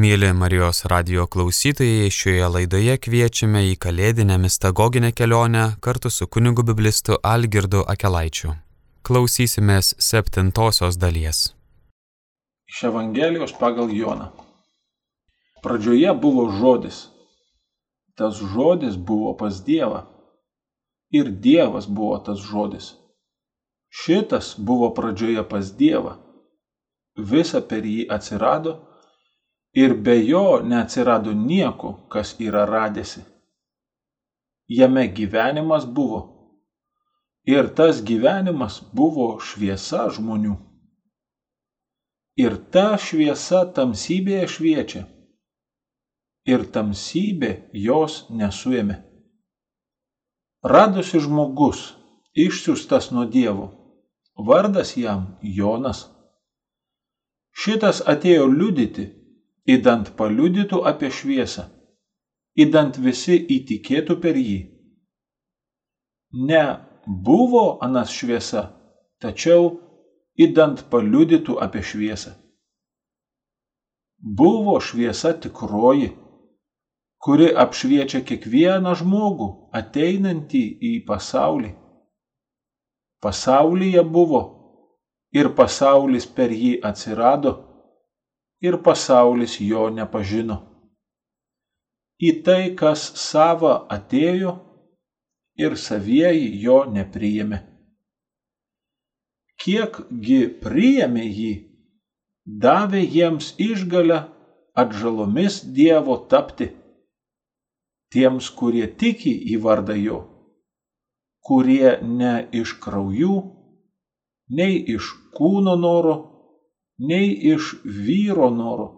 Mėly Marijos radio klausytojai, šioje laidoje kviečiame į kalėdinę mistagoginę kelionę kartu su kunigu biblistu Algirdu Akelaičiu. Klausysimės septintosios dalies. Iš Evangelijos pagal Joną. Pradžioje buvo žodis. Tas žodis buvo pas Dievą. Ir Dievas buvo tas žodis. Šitas buvo pradžioje pas Dievą. Visa per jį atsirado ir be jo neatsirado nieko, kas yra radėsi. Jame gyvenimas buvo. Ir tas gyvenimas buvo šviesa žmonių. Ir ta šviesa tamsybėje šviečia. Ir tamsybė jos nesuėmė. Radosi žmogus, išsiustas nuo Dievo. Vardas jam Jonas. Šitas atėjo liudyti, įdant paliudytų apie šviesą, įdant visi įtikėtų per jį. Ne buvo anas šviesa, tačiau įdant paliudytų apie šviesą. Buvo šviesa tikroji, kuri apšviečia kiekvieną žmogų ateinantį į pasaulį. Pasaulyje buvo ir pasaulis per jį atsirado ir pasaulis jo nepažino. Į tai, kas sava atėjo ir savieji jo nepriėmė. Kiekgi priėmė jį, davė jiems išgalę atžalomis Dievo tapti. Tiems, kurie tiki į vardą jo, kurie ne iš kraujų, nei iš kūno noro, nei iš vyro noro,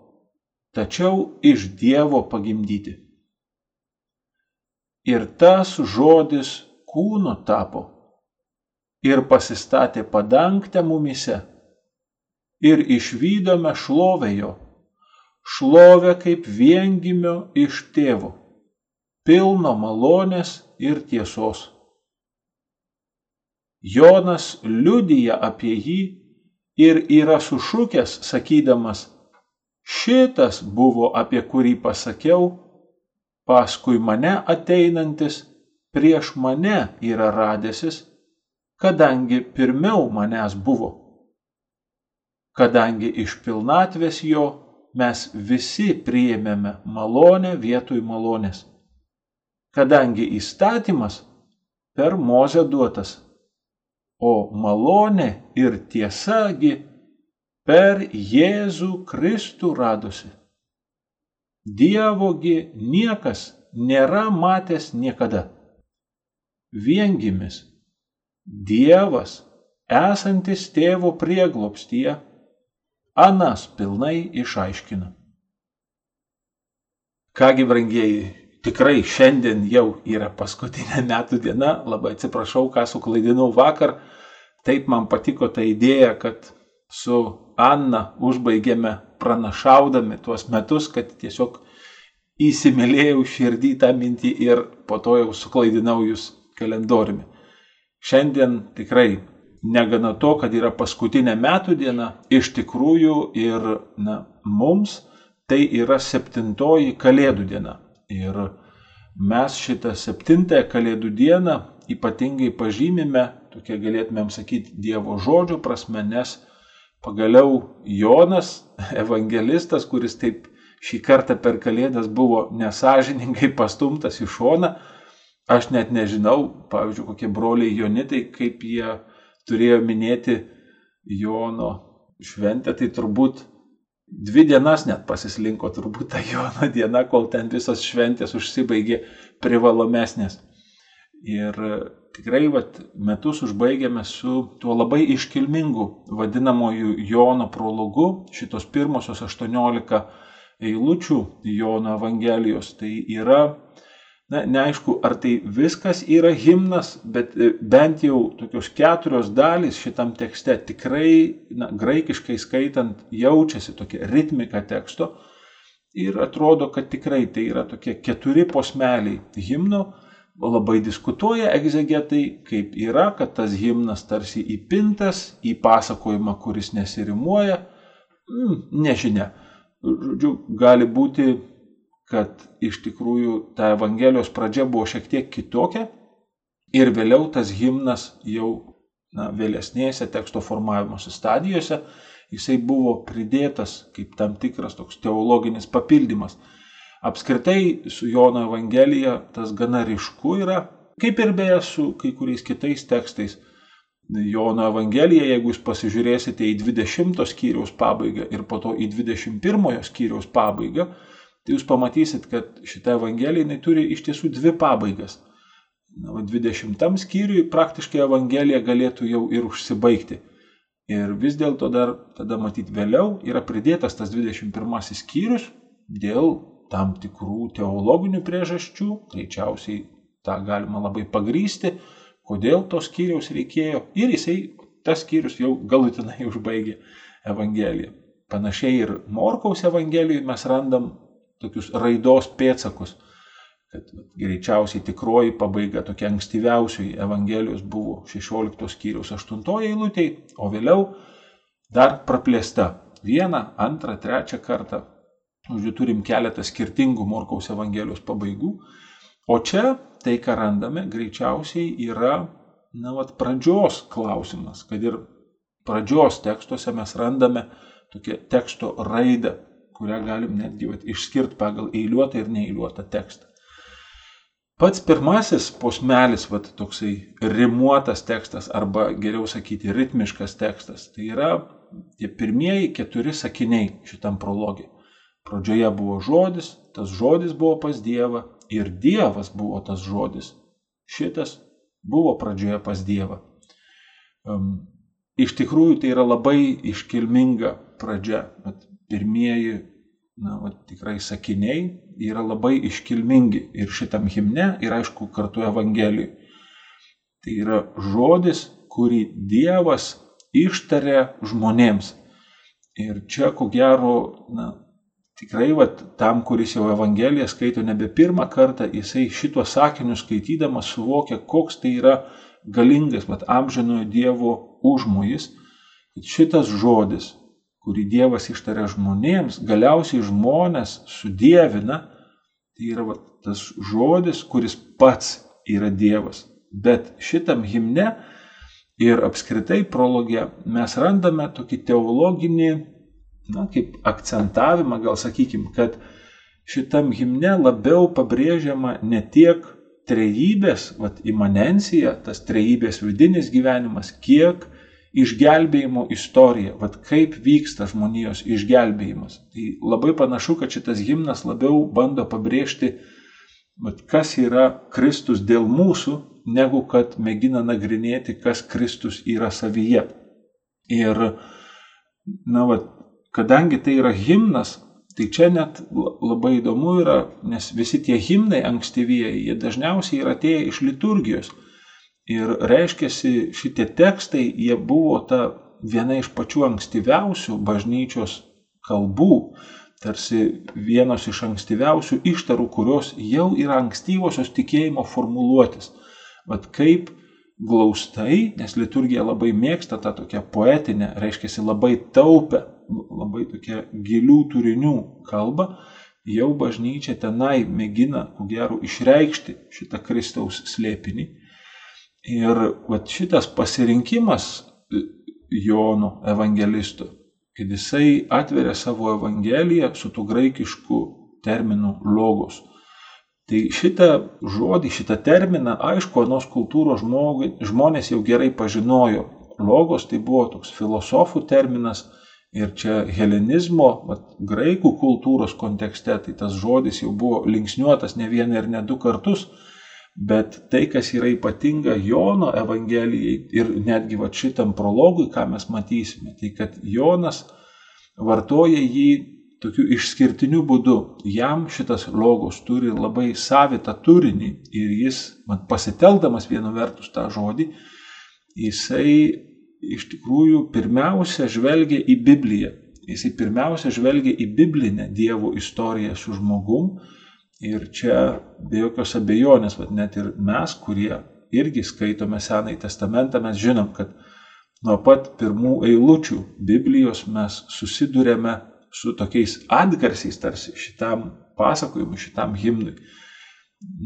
tačiau iš Dievo pagimdyti. Ir tas žodis kūnu tapo ir pasistatė padangtę mumise ir išvykome šlovę jo, šlovę kaip viengimio iš tėvo, pilno malonės ir tiesos. Jonas liudyja apie jį ir yra sušukęs, sakydamas, šitas buvo apie kurį pasakiau, paskui mane ateinantis prieš mane yra radęsis, kadangi pirmiau manęs buvo. Kadangi iš pilnatvės jo mes visi priėmėme malonę vietoj malonės. Kadangi įstatymas per mozę duotas o malonė ir tiesagi per Jėzų Kristų radosi. Dievogi niekas nėra matęs niekada. Viengimis Dievas, esantis tėvo prieglopstyje, anas pilnai išaiškina. Kągi, brangieji, tikrai šiandien jau yra paskutinė metų diena, labai atsiprašau, ką suklaidinau vakar, taip man patiko ta idėja, kad su Anna užbaigėme pranašaudami tuos metus, kad tiesiog įsimylėjau širdį tą mintį ir po to jau suklaidinau jūs kalendoriumi. Šiandien tikrai negana to, kad yra paskutinė metų diena, iš tikrųjų ir na, mums tai yra septintoji kalėdų diena. Ir mes šitą septintąją kalėdų dieną ypatingai pažymime, tokia galėtumėm sakyti, Dievo žodžio prasme, nes pagaliau Jonas, evangelistas, kuris taip šį kartą per kalėdas buvo nesažiningai pastumtas į šoną, aš net nežinau, pavyzdžiui, kokie broliai Jonitai, kaip jie turėjo minėti Jono šventę, tai turbūt dvi dienas net pasislinko turbūt ta Jono diena, kol ten visos šventės užsibaigė privalomesnės. Ir tikrai vat, metus užbaigėme su tuo labai iškilmingu vadinamoju Jono prologu, šitos pirmosios 18 eilučių Jono Evangelijos. Tai yra Na, neaišku, ar tai viskas yra himnas, bet e, bent jau tokios keturios dalys šitam tekste tikrai, na, graikiškai skaitant, jaučiasi tokia ritmika teksto ir atrodo, kad tikrai tai yra tokie keturi posmeliai himno. Labai diskutuoja egzegetai, kaip yra, kad tas himnas tarsi įpintas į pasakojimą, kuris nesirimuoja. Mm, nežinia. žodžiu, gali būti, kad iš tikrųjų ta Evangelijos pradžia buvo šiek tiek kitokia ir vėliau tas himnas jau na, vėlesnėse teksto formavimosi stadijose jisai buvo pridėtas kaip tam tikras toks teologinis papildymas. Apskritai su Jono Evangelija tas gana ryšku yra, kaip ir beje su kai kuriais kitais tekstais. Jono Evangelija, jeigu jūs pasižiūrėsite į 20 skyriaus pabaigą ir po to į 21 skyriaus pabaigą, tai jūs pamatysit, kad šita Evangelija turi iš tiesų dvi pabaigas. Na, 20 skyriui praktiškai Evangelija galėtų jau ir užsibaigti. Ir vis dėlto dar tada matyti vėliau yra pridėtas tas 21 skyrius dėl tam tikrų teologinių priežasčių, greičiausiai tą galima labai pagrysti, kodėl tos skyriaus reikėjo ir jisai tas skyrius jau galutinai užbaigė Evangeliją. Panašiai ir Morkaus Evangelijoje mes randam tokius raidos pėtsakus kad greičiausiai tikroji pabaiga tokia ankstyviausioji Evangelijos buvo 16 skyriaus 8 eilutė, o vėliau dar praplėsta vieną, antrą, trečią kartą. Žodžiu, turim keletą skirtingų Morkaus Evangelijos pabaigų. O čia tai, ką randame, greičiausiai yra, na, vat, pradžios klausimas, kad ir pradžios tekstuose mes randame tokią teksto raidą, kurią galim netgi vat, išskirti pagal eiliuotą ir neįliuotą tekstą. Pats pirmasis posmelis, vat, toksai rimuotas tekstas, arba geriau sakyti, ritmiškas tekstas, tai yra tie pirmieji keturi sakiniai šitam prologė. Pradžioje buvo žodis, tas žodis buvo pas Dievą ir Dievas buvo tas žodis. Šitas buvo pradžioje pas Dievą. Um, iš tikrųjų tai yra labai iškilminga pradžia. Pirmieji na, va, tikrai sakiniai yra labai iškilmingi ir šitam himne ir aišku kartu Evangelijai. Tai yra žodis, kurį Dievas ištarė žmonėms. Ir čia, ko gero, na, tikrai va, tam, kuris jau Evangeliją skaito nebe pirmą kartą, jisai šituo sakiniu skaitydamas suvokia, koks tai yra galingas, mat amžinojo Dievo užmojis, kad šitas žodis, kurį Dievas ištaria žmonėms, galiausiai žmonės sudėvina, tai yra va, tas žodis, kuris pats yra Dievas. Bet šitam himne ir apskritai prologė mes randame tokį teologinį, na, kaip akcentavimą, gal sakykime, kad šitam himne labiau pabrėžiama ne tiek trejybės, vat, imanencija, tas trejybės vidinis gyvenimas, kiek išgelbėjimo istorija, vad kaip vyksta žmonijos išgelbėjimas. Tai labai panašu, kad šitas himnas labiau bando pabrėžti, vat, kas yra Kristus dėl mūsų, negu kad mėgina nagrinėti, kas Kristus yra savyje. Ir, na, vat, kadangi tai yra himnas, tai čia net labai įdomu yra, nes visi tie himnai ankstyvieji, jie dažniausiai yra atėję iš liturgijos. Ir reiškiasi, šitie tekstai, jie buvo ta viena iš pačių ankstyviausių bažnyčios kalbų, tarsi vienos iš ankstyviausių ištarų, kurios jau yra ankstyvosios tikėjimo formuluotis. Vat kaip glaustai, nes liturgija labai mėgsta tą tokią poetinę, reiškia labai taupę, labai tokią gilių turinių kalbą, jau bažnyčia tenai mėgina, ko gero, išreikšti šitą Kristaus slėpinį Ir vat šitas pasirinkimas Jono evangelisto, kad jisai atveria savo evangeliją su tų graikišku terminu logos. Tai šitą žodį, šitą terminą, aišku, anos kultūros žmogai, žmonės jau gerai pažinojo. Logos tai buvo toks filosofų terminas ir čia helenizmo, vat, graikų kultūros kontekste, tai tas žodis jau buvo linksniuotas ne vieną ir ne du kartus Bet tai, kas yra ypatinga Jono Evangelijai ir netgi va šitam prologui, ką mes matysime, tai kad Jonas vartoja jį tokiu išskirtiniu būdu. Jam šitas logos turi labai savitą turinį ir jis, man pasiteldamas vienu vertus tą žodį, jisai iš tikrųjų pirmiausia žvelgia į Bibliją. Jisai pirmiausia žvelgia į biblinę Dievo istoriją su žmogum Ir čia be jokios abejonės, bet net ir mes, kurie irgi skaitome Senąjį testamentą, mes žinom, kad nuo pat pirmų eilučių Biblijos mes susidurėme su tokiais atgarsiais tarsi šitam pasakojimui, šitam himnui.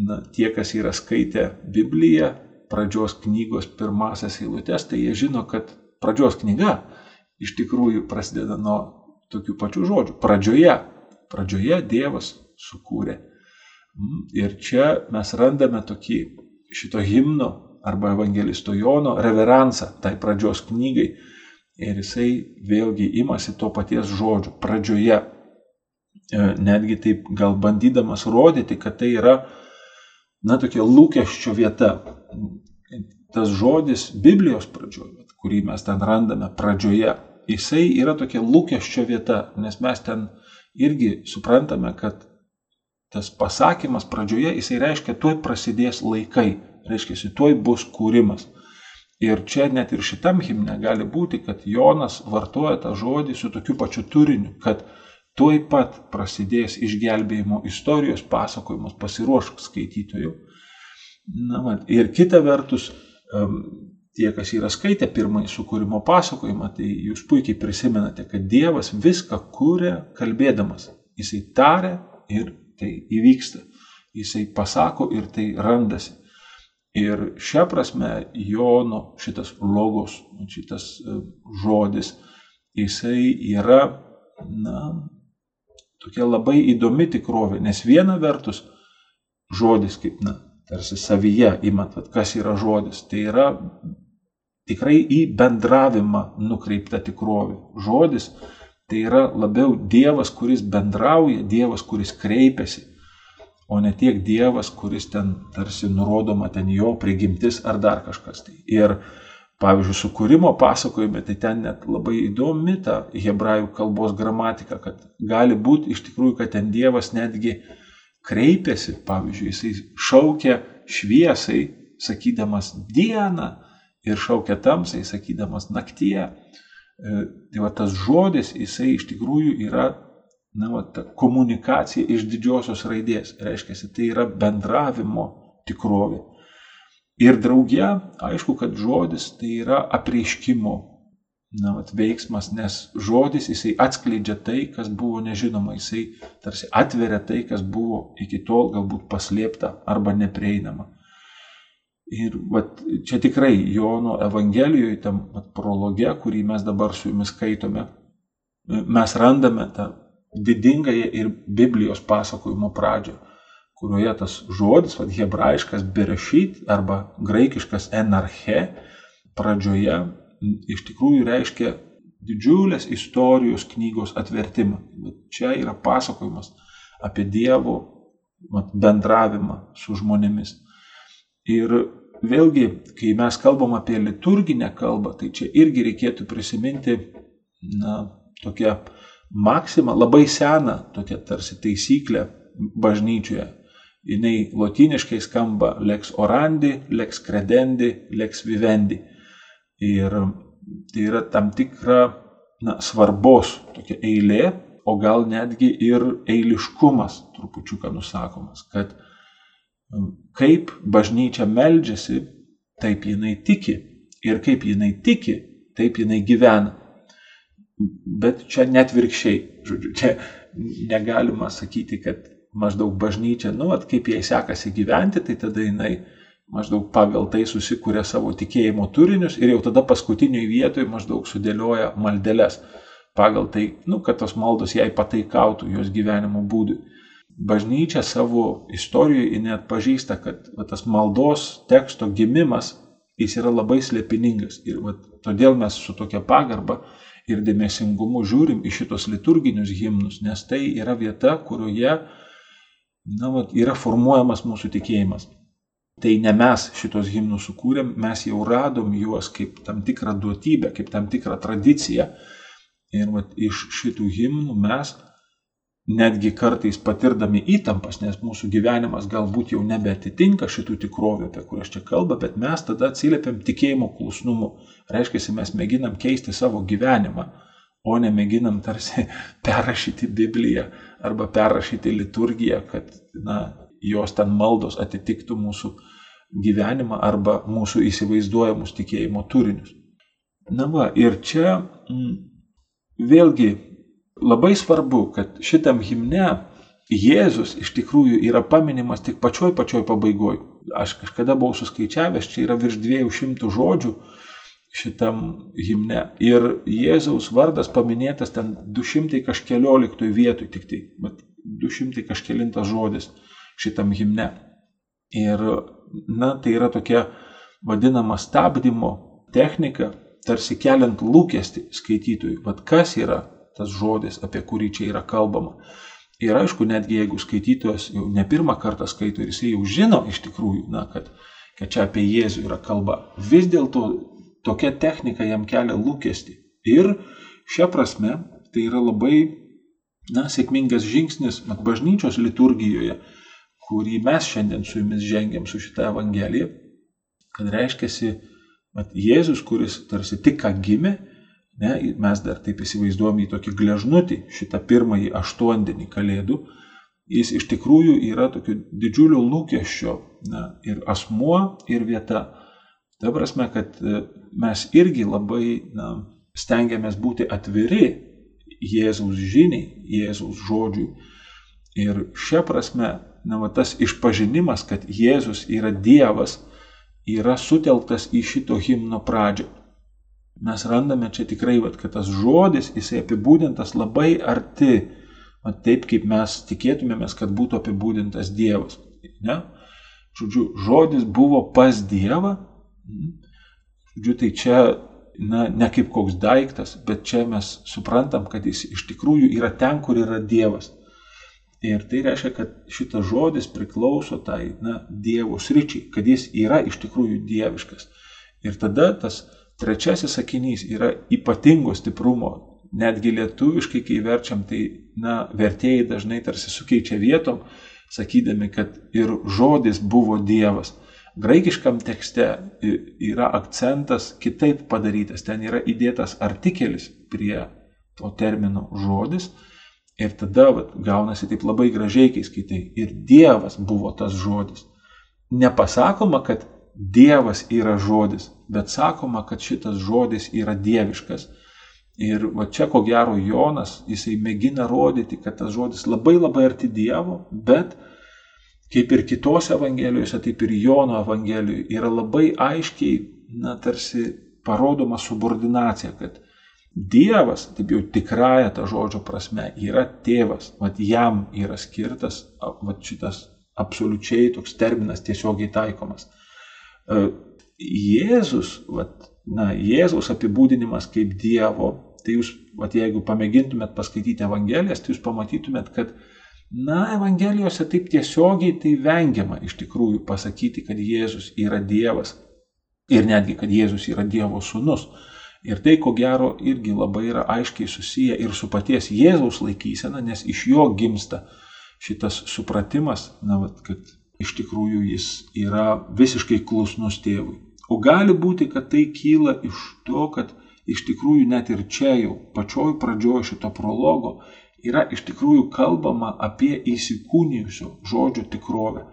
Na, tie, kas yra skaitę Bibliją, pradžios knygos pirmasias eilutes, tai jie žino, kad pradžios knyga iš tikrųjų prasideda nuo tokių pačių žodžių. Pradžioje, pradžioje Dievas sukūrė. Mm, ir čia mes randame tokį šito himno arba evangelisto Jono reveransą tai pradžios knygai. Ir jisai vėlgi imasi to paties žodžio pradžioje. E, netgi taip gal bandydamas rodyti, kad tai yra, na, tokia lūkesčio vieta. Tas žodis Biblijos pradžioje, kurį mes ten randame pradžioje, jisai yra tokia lūkesčio vieta, nes mes ten irgi suprantame, kad tas pasakymas pradžioje, jisai reiškia, tuoj prasidės laikai, reiškia, tuoj bus kūrimas. Ir čia net ir šitam himne gali būti, kad Jonas vartoja tą žodį su tokiu pačiu turiniu, kad tuoj pat prasidės išgelbėjimo istorijos pasakojimas, pasiruošk skaitytojų. Na, va, ir kita vertus, tie, kas yra skaitę pirmąjį sukūrimo pasakojimą, tai jūs puikiai prisimenate, kad Dievas viską kūrė kalbėdamas. Jisai taria ir tai įvyksta. Jisai pasako ir tai randasi. Ir šią prasme Jono šitas logos, šitas e, žodis, jisai yra, na, tokia labai įdomi tikrovė, nes viena vertus žodis kaip, na, tarsi savyje imat, kas yra žodis, tai yra tikrai į bendravimą nukreipta tikrovė. Žodis tai yra labiau Dievas, kuris bendrauja, Dievas, kuris kreipiasi o ne tiek Dievas, kuris ten tarsi nurodoma ten jo prigimtis ar dar kažkas. Tai. Ir pavyzdžiui, sukūrimo pasakojime, tai ten net labai įdomi ta hebrajų kalbos gramatika, kad gali būti iš tikrųjų, kad ten Dievas netgi kreipiasi, pavyzdžiui, jisai šaukia šviesai, sakydamas dieną ir šaukia tamsai, sakydamas naktyje. E, tai va tas žodis, jisai iš tikrųjų yra na, va, ta komunikacija iš didžiosios raidės. Reiškia, tai yra bendravimo tikrovė. Ir drauge, aišku, kad žodis tai yra apreiškimo na, vat, veiksmas, nes žodis jisai atskleidžia tai, kas buvo nežinoma, jisai tarsi atveria tai, kas buvo iki tol galbūt paslėpta arba neprieinama. Ir vat, čia tikrai Jono Evangelijoje, tam vat, prologe, kurį mes dabar su jumis skaitome, mes randame tą didingąją ir Biblijos pasakojimo pradžią, kurioje tas žodis, vad hebrajiškas berešyt arba graikiškas enarche pradžioje iš tikrųjų reiškia didžiulės istorijos knygos atvertimą. Čia yra pasakojimas apie Dievo bendravimą su žmonėmis. Ir vėlgi, kai mes kalbam apie liturginę kalbą, tai čia irgi reikėtų prisiminti na, tokią maksima, labai sena tokia tarsi taisyklė bažnyčioje. Jis lotiniškai skamba lex orandi, lex credendi, lex vivendi. Ir tai yra tam tikra na, svarbos tokia eilė, o gal netgi ir eiliškumas trupučiuką nusakomas, kad kaip bažnyčia meldžiasi, taip jinai tiki. Ir kaip jinai tiki, taip jinai gyvena. Bet čia net virkščiai, žodžiu, čia negalima sakyti, kad maždaug bažnyčia, nu, at kaip jai sekasi gyventi, tai tada jinai maždaug pagal tai susikūrė savo tikėjimo turinius ir jau tada paskutinioje vietoje maždaug sudėlioja maldeles pagal tai, nu, kad tos maldos jai pataikautų jos gyvenimo būdui. Bažnyčia savo istorijoje net pažįsta, kad va, tas maldos teksto gimimas, jis yra labai slėpiningas. Ir va, todėl mes su tokia pagarba ir dėmesingumu žiūrim į šitos liturginius himnus, nes tai yra vieta, kurioje na, vat, yra formuojamas mūsų tikėjimas. Tai ne mes šitos himnus sukūrėm, mes jau radom juos kaip tam tikrą duotybę, kaip tam tikrą tradiciją. Ir vat, iš šitų himnų mes netgi kartais patirdami įtampas, nes mūsų gyvenimas galbūt jau nebeatitinka šitų tikrovių, apie kurias čia kalba, bet mes tada atsiliepiam tikėjimo klusnumu. Reiškia, mes mėginam keisti savo gyvenimą, o ne mėginam tarsi perrašyti Bibliją arba perrašyti liturgiją, kad na, jos ten maldos atitiktų mūsų gyvenimą arba mūsų įsivaizduojamus tikėjimo turinius. Na va, ir čia m, mm, vėlgi labai svarbu, kad šitam himne Jėzus iš tikrųjų yra paminimas tik pačioj pačioj pabaigoje. Aš kažkada buvau suskaičiavęs, čia yra virš 200 žodžių šitam himne. Ir Jėzaus vardas paminėtas ten 200 kažkelioliktoj vietoj, tik tai, bet 200 kažkelintas žodis šitam himne. Ir, na, tai yra tokia vadinama stabdymo technika, tarsi keliant lūkesti skaitytojui, vad kas yra tas žodis, apie kurį čia yra kalbama. Ir aišku, netgi jeigu skaitytojas jau ne pirmą kartą skaito ir jisai jau žino iš tikrųjų, na, kad, kad čia apie Jėzų yra kalba, vis dėlto tokia technika jam kelia lūkesti. Ir šia prasme tai yra labai, na, sėkmingas žingsnis bažnyčios liturgijoje, kurį mes šiandien su jumis žengiam su šitą Evangeliją, kad reiškia, mat, Jėzus, kuris tarsi tik ką gimė, ne, mes dar taip įsivaizduojam į tokį gležnutį, šitą pirmąjį aštuondienį kalėdų, jis iš tikrųjų yra tokio didžiulio lūkesčio na, ir asmuo, ir vieta. Ta prasme, kad e, mes irgi labai na, stengiamės būti atviri Jėzaus žiniai, Jėzaus žodžiui. Ir šia prasme, na, va, tas išpažinimas, kad Jėzus yra Dievas, yra sutelktas į šito himno pradžią. Mes randame čia tikrai, va, kad tas žodis, jisai apibūdintas labai arti, va, taip kaip mes tikėtumėmės, kad būtų apibūdintas Dievas. Ne? Žodžiu, žodis buvo pas Dievą. Mhm. Žodžiu, tai čia na, ne kaip koks daiktas, bet čia mes suprantam, kad jis iš tikrųjų yra ten, kur yra Dievas. Ir tai reiškia, kad šitas žodis priklauso tai na, Dievo sričiai, kad jis yra iš tikrųjų dieviškas. Ir tada tas trečiasis sakinys yra ypatingo stiprumo. Netgi lietuviškai, kai verčiam, tai na, vertėjai dažnai tarsi sukeičia vietom, sakydami, kad ir žodis buvo Dievas. Graikiškam tekste yra akcentas kitaip padarytas, ten yra įdėtas artikelis prie to termino žodis Ir tada vat, gaunasi taip labai gražiai, kai skaitai. Ir Dievas buvo tas žodis. Nepasakoma, kad Dievas yra žodis, bet sakoma, kad šitas žodis yra dieviškas. Ir va čia ko gero Jonas, jisai mėgina rodyti, kad tas žodis labai labai arti Dievo, bet kaip ir kitose evangelijose, taip ir Jono evangelijoje yra labai aiškiai, na tarsi parodoma subordinacija, kad Dievas, taip jau tikrąją tą žodžio prasme, yra tėvas, mat jam yra skirtas vat šitas absoliučiai toks terminas tiesiogiai taikomas. E, Jėzus, vat, na, Jėzaus apibūdinimas kaip Dievo, tai jūs, vat, jeigu pamėgintumėt paskaityti Evangelijas, tai jūs pamatytumėt, kad, na, Evangelijose taip tiesiogiai tai vengiama iš tikrųjų pasakyti, kad Jėzus yra Dievas ir netgi, kad Jėzus yra Dievo sūnus. Ir tai, ko gero, irgi labai yra aiškiai susiję ir su paties Jėzaus laikysena, nes iš jo gimsta šitas supratimas, na, vat, kad iš tikrųjų jis yra visiškai klusnus tėvui. O gali būti, kad tai kyla iš to, kad iš tikrųjų net ir čia jau pačioj pradžioj šito prologo yra iš tikrųjų kalbama apie įsikūnijusio žodžio tikrovę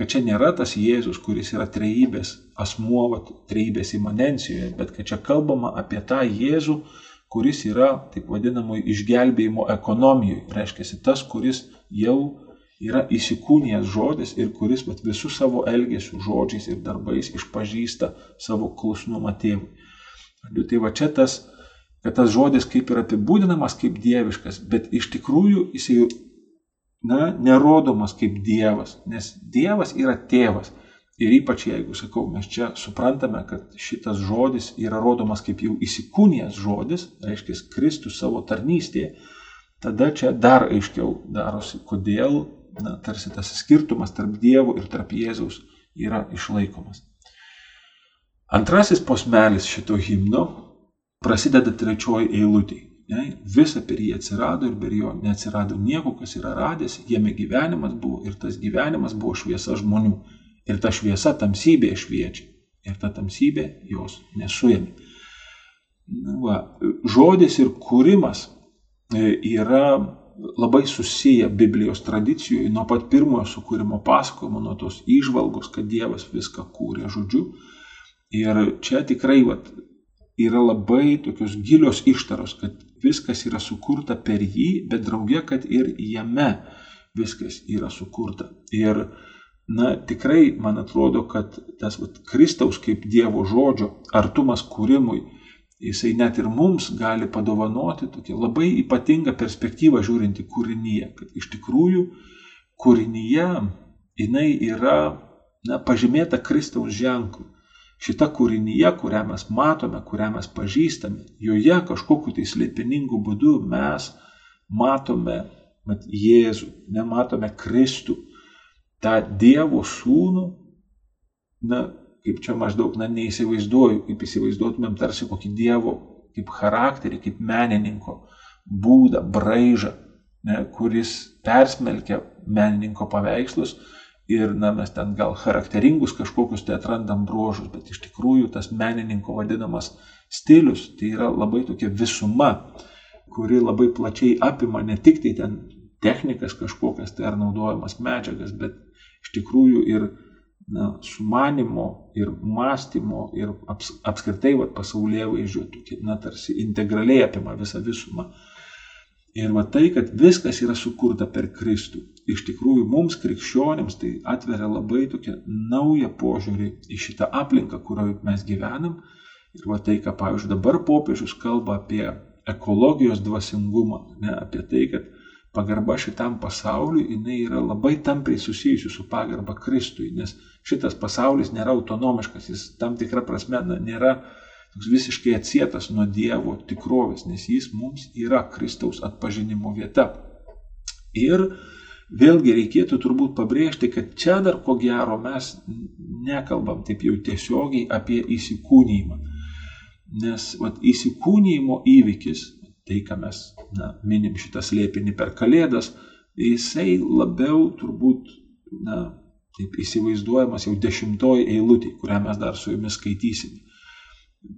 kad čia nėra tas Jėzus, kuris yra trejybės asmuo, trejybės imanencijoje, bet kad čia kalbama apie tą Jėzų, kuris yra taip vadinamoji išgelbėjimo ekonomijoje. Reiškia, tas, kuris jau yra įsikūnijęs žodis ir kuris vat, visų savo elgesių, žodžiais ir darbais išpažįsta savo klusnumą tėvui. Tai va čia tas, kad tas žodis kaip ir apibūdinamas kaip dieviškas, bet iš tikrųjų jisai na, nerodomas kaip Dievas, nes Dievas yra tėvas. Ir ypač jeigu, sakau, mes čia suprantame, kad šitas žodis yra rodomas kaip jau įsikūnijęs žodis, reiškia Kristus savo tarnystėje, tada čia dar aiškiau darosi, kodėl, na, tarsi tas skirtumas tarp Dievo ir tarp Jėzaus yra išlaikomas. Antrasis posmelis šito himno prasideda trečioji eilutė. Ne? Visa per jį atsirado ir per jo neatsirado nieko, kas yra radęs, jame gyvenimas buvo ir tas gyvenimas buvo šviesa žmonių. Ir ta šviesa tamsybėje šviečia. Ir ta tamsybė jos nesuėmė. Va, žodis ir kūrimas e, yra labai susiję Biblijos tradicijoje nuo pat pirmojo sukūrimo pasakojimo, nuo tos išvalgos, kad Dievas viską kūrė žodžiu. Ir čia tikrai vat, yra labai tokios gilios ištaros, kad viskas yra sukurta per jį, bet drauge, kad ir jame viskas yra sukurta. Ir, na, tikrai man atrodo, kad tas vat, Kristaus kaip Dievo žodžio artumas kūrimui, jisai net ir mums gali padovanoti tokią labai ypatingą perspektyvą žiūrinti kūrinyje, kad iš tikrųjų kūrinyje jinai yra na, pažymėta Kristaus ženklu. Šita kūrinyje, kurią mes matome, kurią mes pažįstame, joje kažkokiu tai slėpiningu būdu mes matome mat, Jėzų, nematome Kristų, tą Dievo sūnų, na, kaip čia maždaug, na, neįsivaizduoju, kaip įsivaizduotumėm tarsi kokį Dievo, kaip charakterį, kaip menininko būdą, braižą, ne, kuris persmelkia menininko paveikslus ir, na, mes ten gal charakteringus kažkokius tai atrandam bruožus, bet iš tikrųjų tas menininko vadinamas stilius tai yra labai tokia visuma, kuri labai plačiai apima ne tik tai ten technikas kažkokias tai ar naudojamas medžiagas, bet iš tikrųjų ir na, sumanimo, ir mąstymo, ir aps, apskritai va, pasaulyje vaizdžio, na, tarsi integraliai apima visą visumą. Ir va tai, kad viskas yra sukurta per Kristų, iš tikrųjų mums krikščionims tai atveria labai tokią naują požiūrį į šitą aplinką, kurioje mes gyvenam. Ir va tai, ką, pavyzdžiui, dabar popiežius kalba apie ekologijos dvasingumą, ne, apie tai, kad pagarba šitam pasauliui, jinai yra labai tampriai susijusi su pagarba Kristui, nes šitas pasaulis nėra autonomiškas, jis tam tikrą prasme nėra toks visiškai atsietas nuo Dievo tikrovės, nes jis mums yra Kristaus atpažinimo vieta. Ir vėlgi reikėtų turbūt pabrėžti, kad čia dar ko gero mes nekalbam taip jau tiesiogiai apie įsikūnymą. Nes vat, įsikūnymo įvykis tai, ką mes na, minim šitą slėpinį per Kalėdas, jisai labiau turbūt, na, taip įsivaizduojamas jau dešimtoji eilutė, kurią mes dar su jumis skaitysime.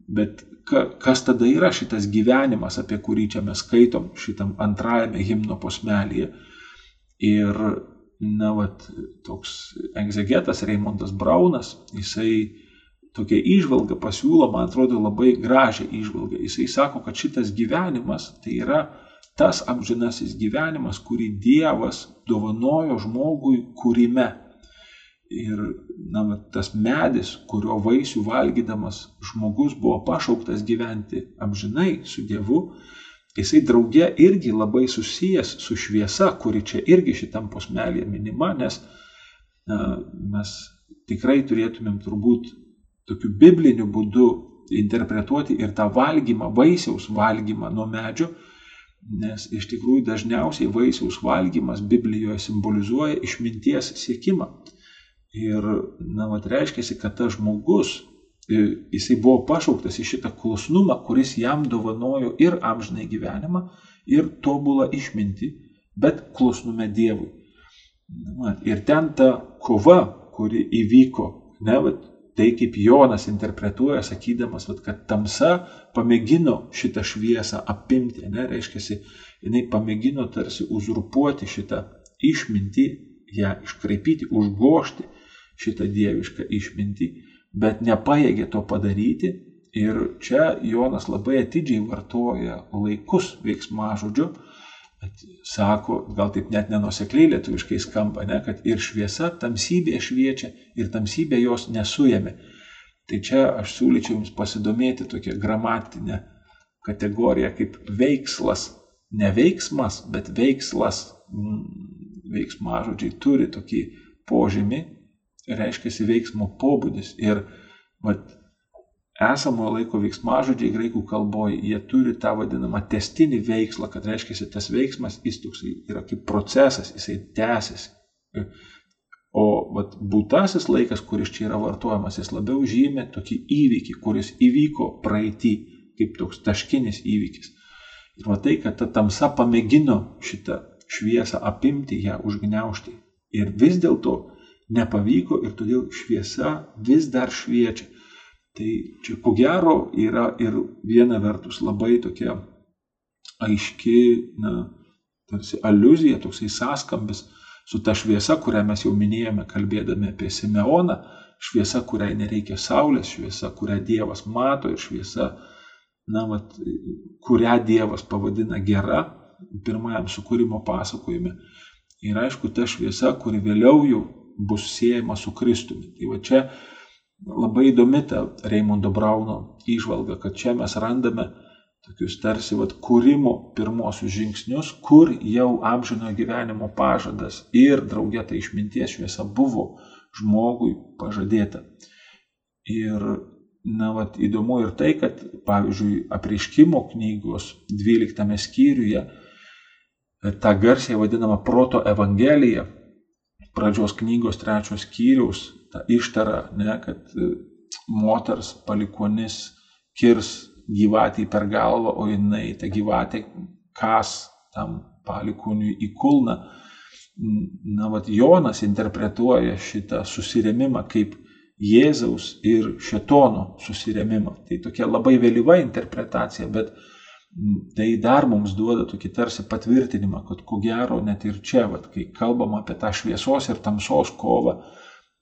Bet ka, kas tada yra šitas gyvenimas, apie kurį čia mes skaitom šitam antrajame himno posmelėje. Ir, na, vat, toks egzegetas Reimondas Braunas, jisai tokia išvalga pasiūlo, man atrodo, labai gražią išvalgą. Jisai sako, kad šitas gyvenimas tai yra tas amžinasis gyvenimas, kurį Dievas dovanojo žmogui kūrime. Ir na, tas medis, kurio vaisių valgydamas žmogus buvo pašauktas gyventi amžinai su Dievu, jisai drauge irgi labai susijęs su šviesa, kuri čia irgi šitam posmelėje minima, nes na, mes tikrai turėtumėm turbūt tokiu bibliniu būdu interpretuoti ir tą valgymą, vaisiaus valgymą nuo medžio, nes iš tikrųjų dažniausiai vaisiaus valgymas Biblijoje simbolizuoja išminties siekimą. Ir, na, mat, reiškia, kad tas žmogus, jisai buvo pašauktas į šitą klusnumą, kuris jam dovanojo ir amžinai gyvenimą, ir tobulą išmintį, bet klusnume Dievui. Na, ir ten ta kova, kuri įvyko, ne, vat, tai kaip Jonas interpretuoja, sakydamas, vat, kad tamsa pamėgino šitą šviesą apimti, ne, reiškia, jinai pamėgino tarsi uzurpuoti šitą išmintį, ją iškraipyti, užgošti šitą dievišką išmintį, bet nepaėgė to padaryti. Ir čia Jonas labai atidžiai vartoja laikus veiksmažodžiu, sako, gal taip net nenusekliai lietuviškai skamba, ne, kad ir šviesa tamsybė šviečia ir tamsybė jos nesujėmė. Tai čia aš siūlyčiau Jums pasidomėti tokią gramatinę kategoriją kaip veikslas. Ne veiksmas, bet veikslas. Mm, veiksmažodžiai turi tokį požymį, reiškia veiksmo pobūdis. Ir vat, esamojo laiko veiksmažodžiai graikų kalboje, jie turi tą vadinamą testinį veikslą, kad reiškia, tas veiksmas jis toksai yra kaip procesas, jisai tęsiasi. O vat, būtasis laikas, kuris čia yra vartojamas, jis labiau žymė tokį įvykį, kuris įvyko praeitį, kaip toks taškinis įvykis. Ir matai, kad ta tamsa pamėgino šitą šviesą apimti, ją užgneušti. Ir vis dėlto nepavyko ir todėl šviesa vis dar šviečia. Tai čia ko gero yra ir viena vertus labai tokia aiški, na, tarsi aluzija, toksai sąskambis su ta šviesa, kurią mes jau minėjome kalbėdami apie Simeoną, šviesa, kuriai nereikia saulės, šviesa, kurią Dievas mato ir šviesa, na, vat, kurią Dievas pavadina gera, pirmajam sukūrimo pasakojime. Ir aišku, ta šviesa, kuri vėliau jau bus siejama su Kristumi. Tai va čia labai įdomi ta Raimondo Brauno išvalga, kad čia mes randame tokius tarsi vat, kūrimo pirmosius žingsnius, kur jau amžinojo gyvenimo pažadas ir draugė ta išminties šviesa buvo žmogui pažadėta. Ir na, vat, įdomu ir tai, kad pavyzdžiui apreiškimo knygos 12 skyriuje tą garsiai vadinamą proto evangeliją, pradžios knygos trečios skyriaus, tą ištarą, ne, kad e, moters palikonis kirs gyvatį per galvą, o jinai tą gyvatę kas tam palikoniui į kulną. Na, vad Jonas interpretuoja šitą susiremimą kaip Jėzaus ir Šetono susiremimą. Tai tokia labai vėlyva interpretacija, bet tai dar mums duoda tokį tarsi patvirtinimą, kad ko gero net ir čia, vat, kai kalbam apie tą šviesos ir tamsos kovą,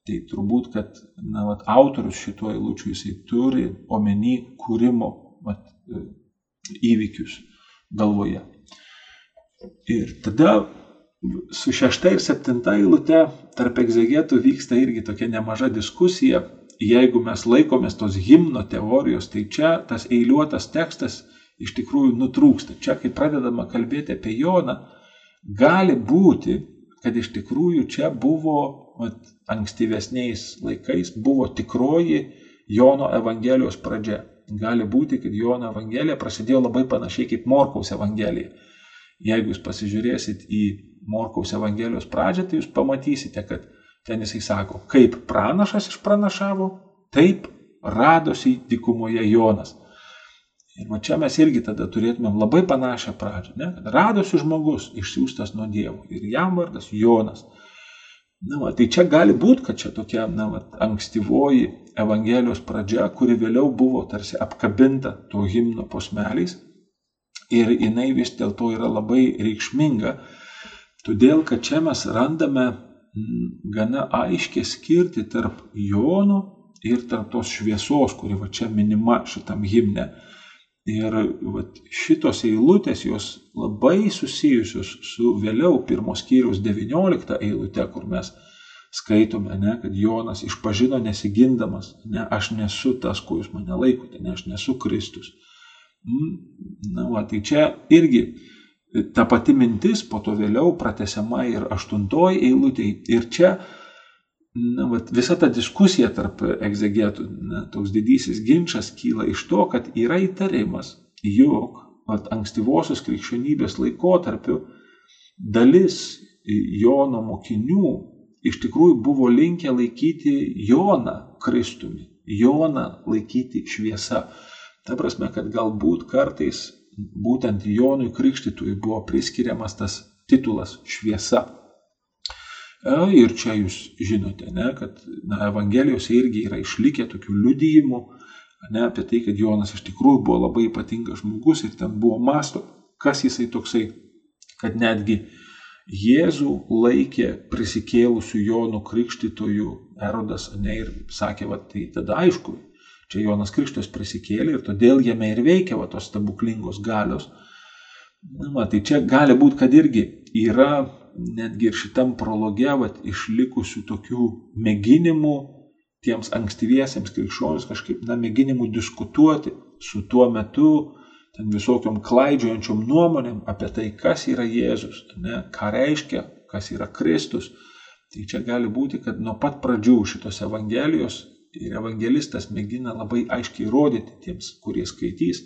tai turbūt, kad na, vat, autorius šituo eilučiu jisai turi omeny kūrimo vat, įvykius galvoje. Ir tada su šešta ir septinta eilute tarp egzegetų vyksta irgi tokia nemaža diskusija. Jeigu mes laikomės tos himno teorijos, tai čia tas eiliuotas tekstas iš tikrųjų nutrūksta. Čia, kai pradedama kalbėti apie Joną, gali būti, kad iš tikrųjų čia buvo vat, ankstyvesniais laikais buvo tikroji Jono Evangelijos pradžia. Gali būti, kad Jono Evangelija prasidėjo labai panašiai kaip Morkaus Evangelija. Jeigu jūs pasižiūrėsit į Morkaus Evangelijos pradžią, tai jūs pamatysite, kad ten jisai sako, kaip pranašas išpranašavo, taip radosi dykumoje Jonas. Ir va čia mes irgi tada turėtumėm labai panašią pradžią, ne? radosi žmogus išsiųstas nuo Dievo ir jam vardas Jonas. Na, va, tai čia gali būti, kad čia tokia na, va, ankstyvoji Evangelijos pradžia, kuri vėliau buvo tarsi apkabinta to himno posmeliais ir jinai vis dėlto yra labai reikšminga, todėl kad čia mes randame gana aiškiai skirti tarp Jono ir tarp tos šviesos, kuri va čia minima šitam himne. Ir vat, šitos eilutės jos labai susijusios su vėliau pirmos skyriaus 19 eilute, kur mes skaitome, ne, kad Jonas išpažino nesigindamas, ne, aš nesu tas, kuo jūs mane laikote, ne, aš nesu Kristus. Mm, na, va, tai čia irgi ta pati mintis po to vėliau pratesiama ir aštuntoji eilutė. Ir čia na, vat, visa ta diskusija tarp egzegetų, na, toks didysis ginčas kyla iš to, kad yra įtarimas, jog vat, ankstyvosios krikščionybės laikotarpiu dalis Jono mokinių iš tikrųjų buvo linkę laikyti Joną Kristumi, Joną laikyti šviesa. Ta prasme, kad galbūt kartais būtent Jonui Krikštytui buvo priskiriamas tas titulas šviesa. E, ir čia jūs žinote, ne, kad na, Evangelijose irgi yra išlikę tokių liudijimų ne, apie tai, kad Jonas iš tikrųjų buvo labai ypatingas žmogus ir ten buvo masto, kas jisai toksai, kad netgi Jėzų laikė prisikėlusių Jonų krikštytojų erodas, ne, ir sakė, va, tai tada aišku, čia Jonas Krikštas prisikėlė ir todėl jame ir veikia va, tos stebuklingos galios. Na, va, tai čia gali būti, kad irgi yra netgi ir šitam prologe vat, išlikusių tokių mėginimų tiems ankstyviesiems krikščionis kažkaip, na, mėginimų diskutuoti su tuo metu ten visokiom klaidžiojančiom nuomonėm apie tai, kas yra Jėzus, ne, ką reiškia, kas yra Kristus. Tai čia gali būti, kad nuo pat pradžių šitos Evangelijos ir evangelistas mėgina labai aiškiai rodyti tiems, kurie skaitys,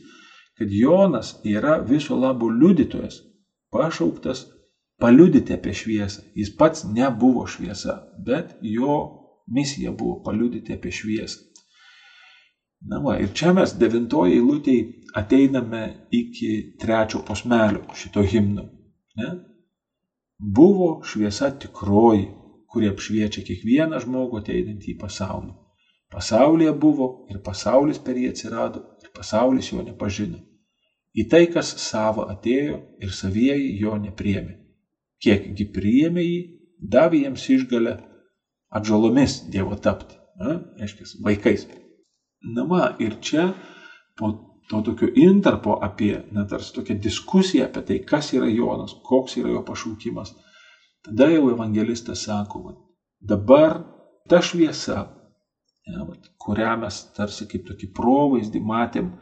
kad Jonas yra viso labo liudytojas, pašauktas paliudyti apie šviesą. Jis pats nebuvo šviesa, bet jo misija buvo paliudyti apie šviesą. Na va, ir čia mes devintoje eilutėje ateiname iki trečio posmelio šito himno. Ne? Buvo šviesa tikroji, kurie apšviečia kiekvieną žmogų ateinantį į pasaulį. Pasaulyje buvo ir pasaulis per jį atsirado ir pasaulis jo nepažino. Į tai, kas savo atėjo ir savieji jo nepriemė kiekgi priėmė jį, davė jiems išgalę atžalomis Dievo tapti, na, reiškia, vaikais. Na, va, ir čia po to tokio intarpo apie, na, tarsi tokia diskusija apie tai, kas yra Jonas, koks yra jo pašaukimas. Tada jau evangelistas sako, va, dabar ta šviesa, ja, va, kurią mes tarsi kaip tokį provaizdį matėm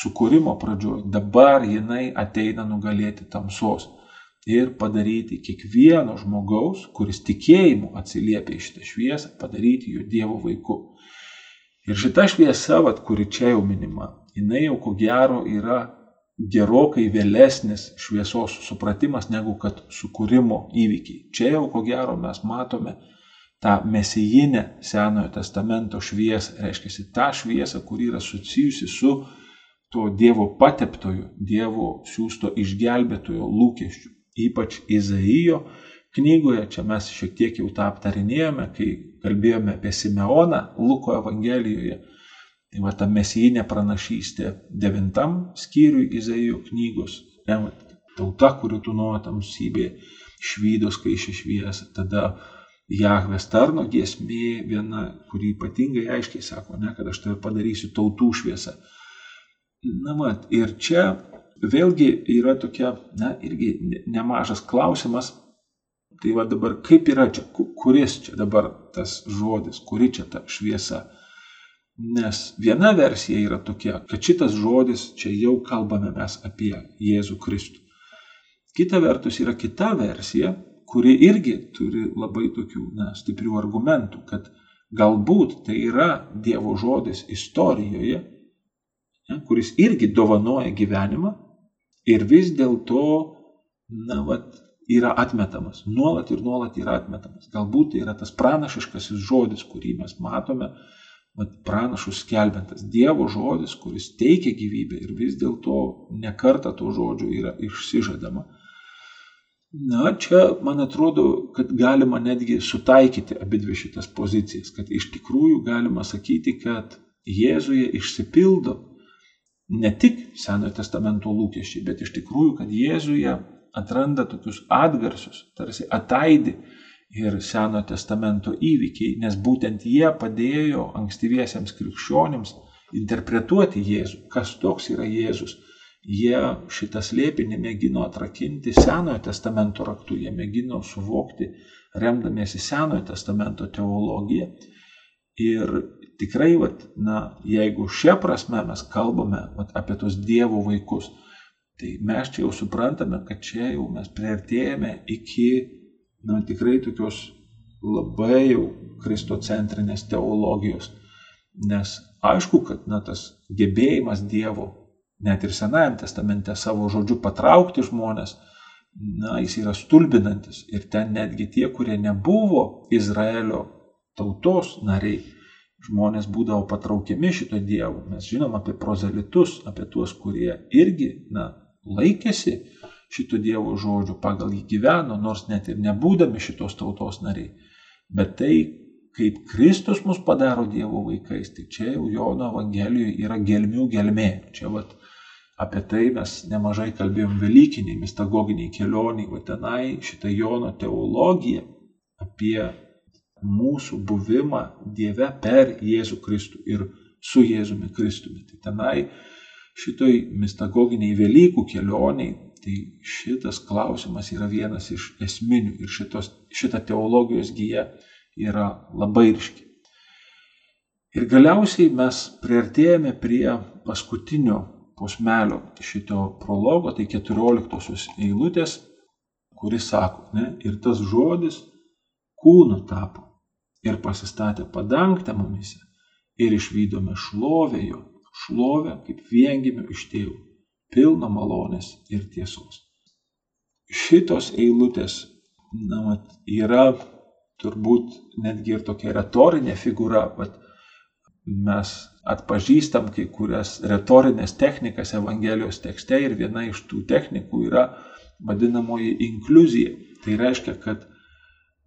sukūrimo pradžioj, dabar jinai ateina nugalėti tamsos ir padaryti kiekvieno žmogaus, kuris tikėjimu atsiliepia į šitą šviesą, padaryti jo Dievo vaiku. Ir šita šviesa, vat, kuri čia jau minima, jinai jau ko gero yra gerokai vėlesnis šviesos supratimas negu kad sukūrimo įvykiai. Čia jau ko gero mes matome tą mesijinę Senojo testamento šviesą, reiškia tą šviesą, kuri yra susijusi su to Dievo pateptojo, Dievo siūsto išgelbėtojo lūkesčiu. Ypač Izaijo knygoje, čia mes šiek tiek jau tą aptarinėjome, kai kalbėjome apie Simeoną Luko Evangelijoje, Tai va ta mesijinė pranašystė devintam skyriui Izaijo knygos. Ne, tauta, kuri tu nuo tamsybė švydos, kai šešvies. Tada Jahvės tarno giesmė viena, kuri ypatingai aiškiai sako, ne, kad aš tave padarysiu tautų šviesą. Na, mat, ir čia vėlgi yra tokia, na, irgi nemažas klausimas. Tai va dabar kaip yra čia, kuris čia dabar tas žodis, kuri čia ta šviesa. Nes viena versija yra tokia, kad šitas žodis čia jau kalbame mes apie Jėzų Kristų. Kita vertus yra kita versija, kuri irgi turi labai tokių na, stiprių argumentų, kad galbūt tai yra Dievo žodis istorijoje, ne, kuris irgi dovanoja gyvenimą ir vis dėlto, na, vat, yra atmetamas, nuolat ir nuolat yra atmetamas. Galbūt tai yra tas pranašiškasis žodis, kurį mes matome pranašus skelbiantas Dievo žodis, kuris teikia gyvybę ir vis dėlto nekarta to žodžio yra išsižadama. Na, čia man atrodo, kad galima netgi sutaikyti abi dvi šitas pozicijas, kad iš tikrųjų galima sakyti, kad Jėzuje išsipildo ne tik Senojo testamento lūkesčiai, bet iš tikrųjų, kad Jėzuje atranda tokius atgarsius, tarsi ataidi ir Seno testamento įvykiai, nes būtent jie padėjo ankstyviesiems krikščionims interpretuoti Jėzų, kas toks yra Jėzus. Jie šitą slėpinį mėgino atrakinti Senojo testamento raktu, jie mėgino suvokti, remdamiesi Senojo testamento teologiją. Ir tikrai, vat, na, jeigu šia prasme mes kalbame vat, apie tos Dievo vaikus, tai mes čia jau suprantame, kad čia jau mes prieartėjame iki na, tikrai tokios labai jau kristocentrinės teologijos. Nes aišku, kad na, tas gebėjimas Dievo, net ir Senajame testamente savo žodžiu patraukti žmonės, na, jis yra stulbinantis. Ir ten netgi tie, kurie nebuvo Izraelio tautos nariai, žmonės būdavo patraukiami šito Dievo. Mes žinom apie prozelitus, apie tuos, kurie irgi, na, laikėsi šito Dievo žodžio, pagal jį gyveno, nors net ir nebūdami šitos tautos nariai. Bet tai, kaip Kristus mus padaro Dievo vaikais, tai čia jau Jono Evangelijoje yra gelmių gelmė. Čia vat, apie tai mes nemažai kalbėjom Velykiniai, mistagoginiai kelioniai, va tenai šitą Jono teologiją apie mūsų buvimą Dieve per Jėzų Kristų ir su Jėzumi Kristumi. Tai tenai šitoj mistagoginiai Velykų kelioniai Tai šitas klausimas yra vienas iš esminių ir šitos, šita teologijos gyja yra labai ryški. Ir galiausiai mes priartėjame prie paskutinio posmelio šito prologo, tai 14 eilutės, kuris sako, ne, ir tas žodis kūnu tapo ir pasistatė padangtę mumise ir išvykome šlovę jo, šlovę kaip viengimių iš tėvų pilna malonės ir tiesos. Šitos eilutės na, mat, yra turbūt netgi ir tokia retorinė figūra, bet mes atpažįstam kai kurias retorinės technikas Evangelijos tekste ir viena iš tų technikų yra vadinamoji inkluzija. Tai reiškia, kad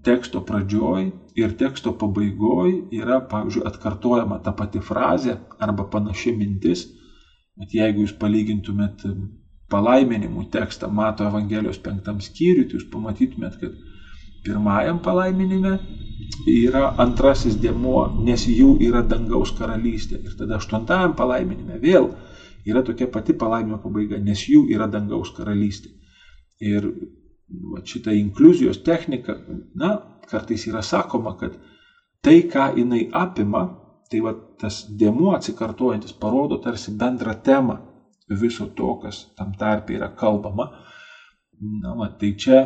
teksto pradžioj ir teksto pabaigoj yra, pavyzdžiui, atkartojama ta pati frazė arba panaši mintis, Bet jeigu jūs palygintumėt palaiminimų tekstą Mato Evangelijos penktam skyriui, tai jūs pamatytumėt, kad pirmajam palaiminime yra antrasis dėmuo, nes jų yra dangaus karalystė. Ir tada aštuntajam palaiminime vėl yra tokia pati palaiminimo pabaiga, nes jų yra dangaus karalystė. Ir šitą inkluzijos techniką, na, kartais yra sakoma, kad tai, ką jinai apima, tai va, tas dėmuo atsikartojantis parodo tarsi bendrą temą viso to, kas tam tarpe yra kalbama. Na, va, tai čia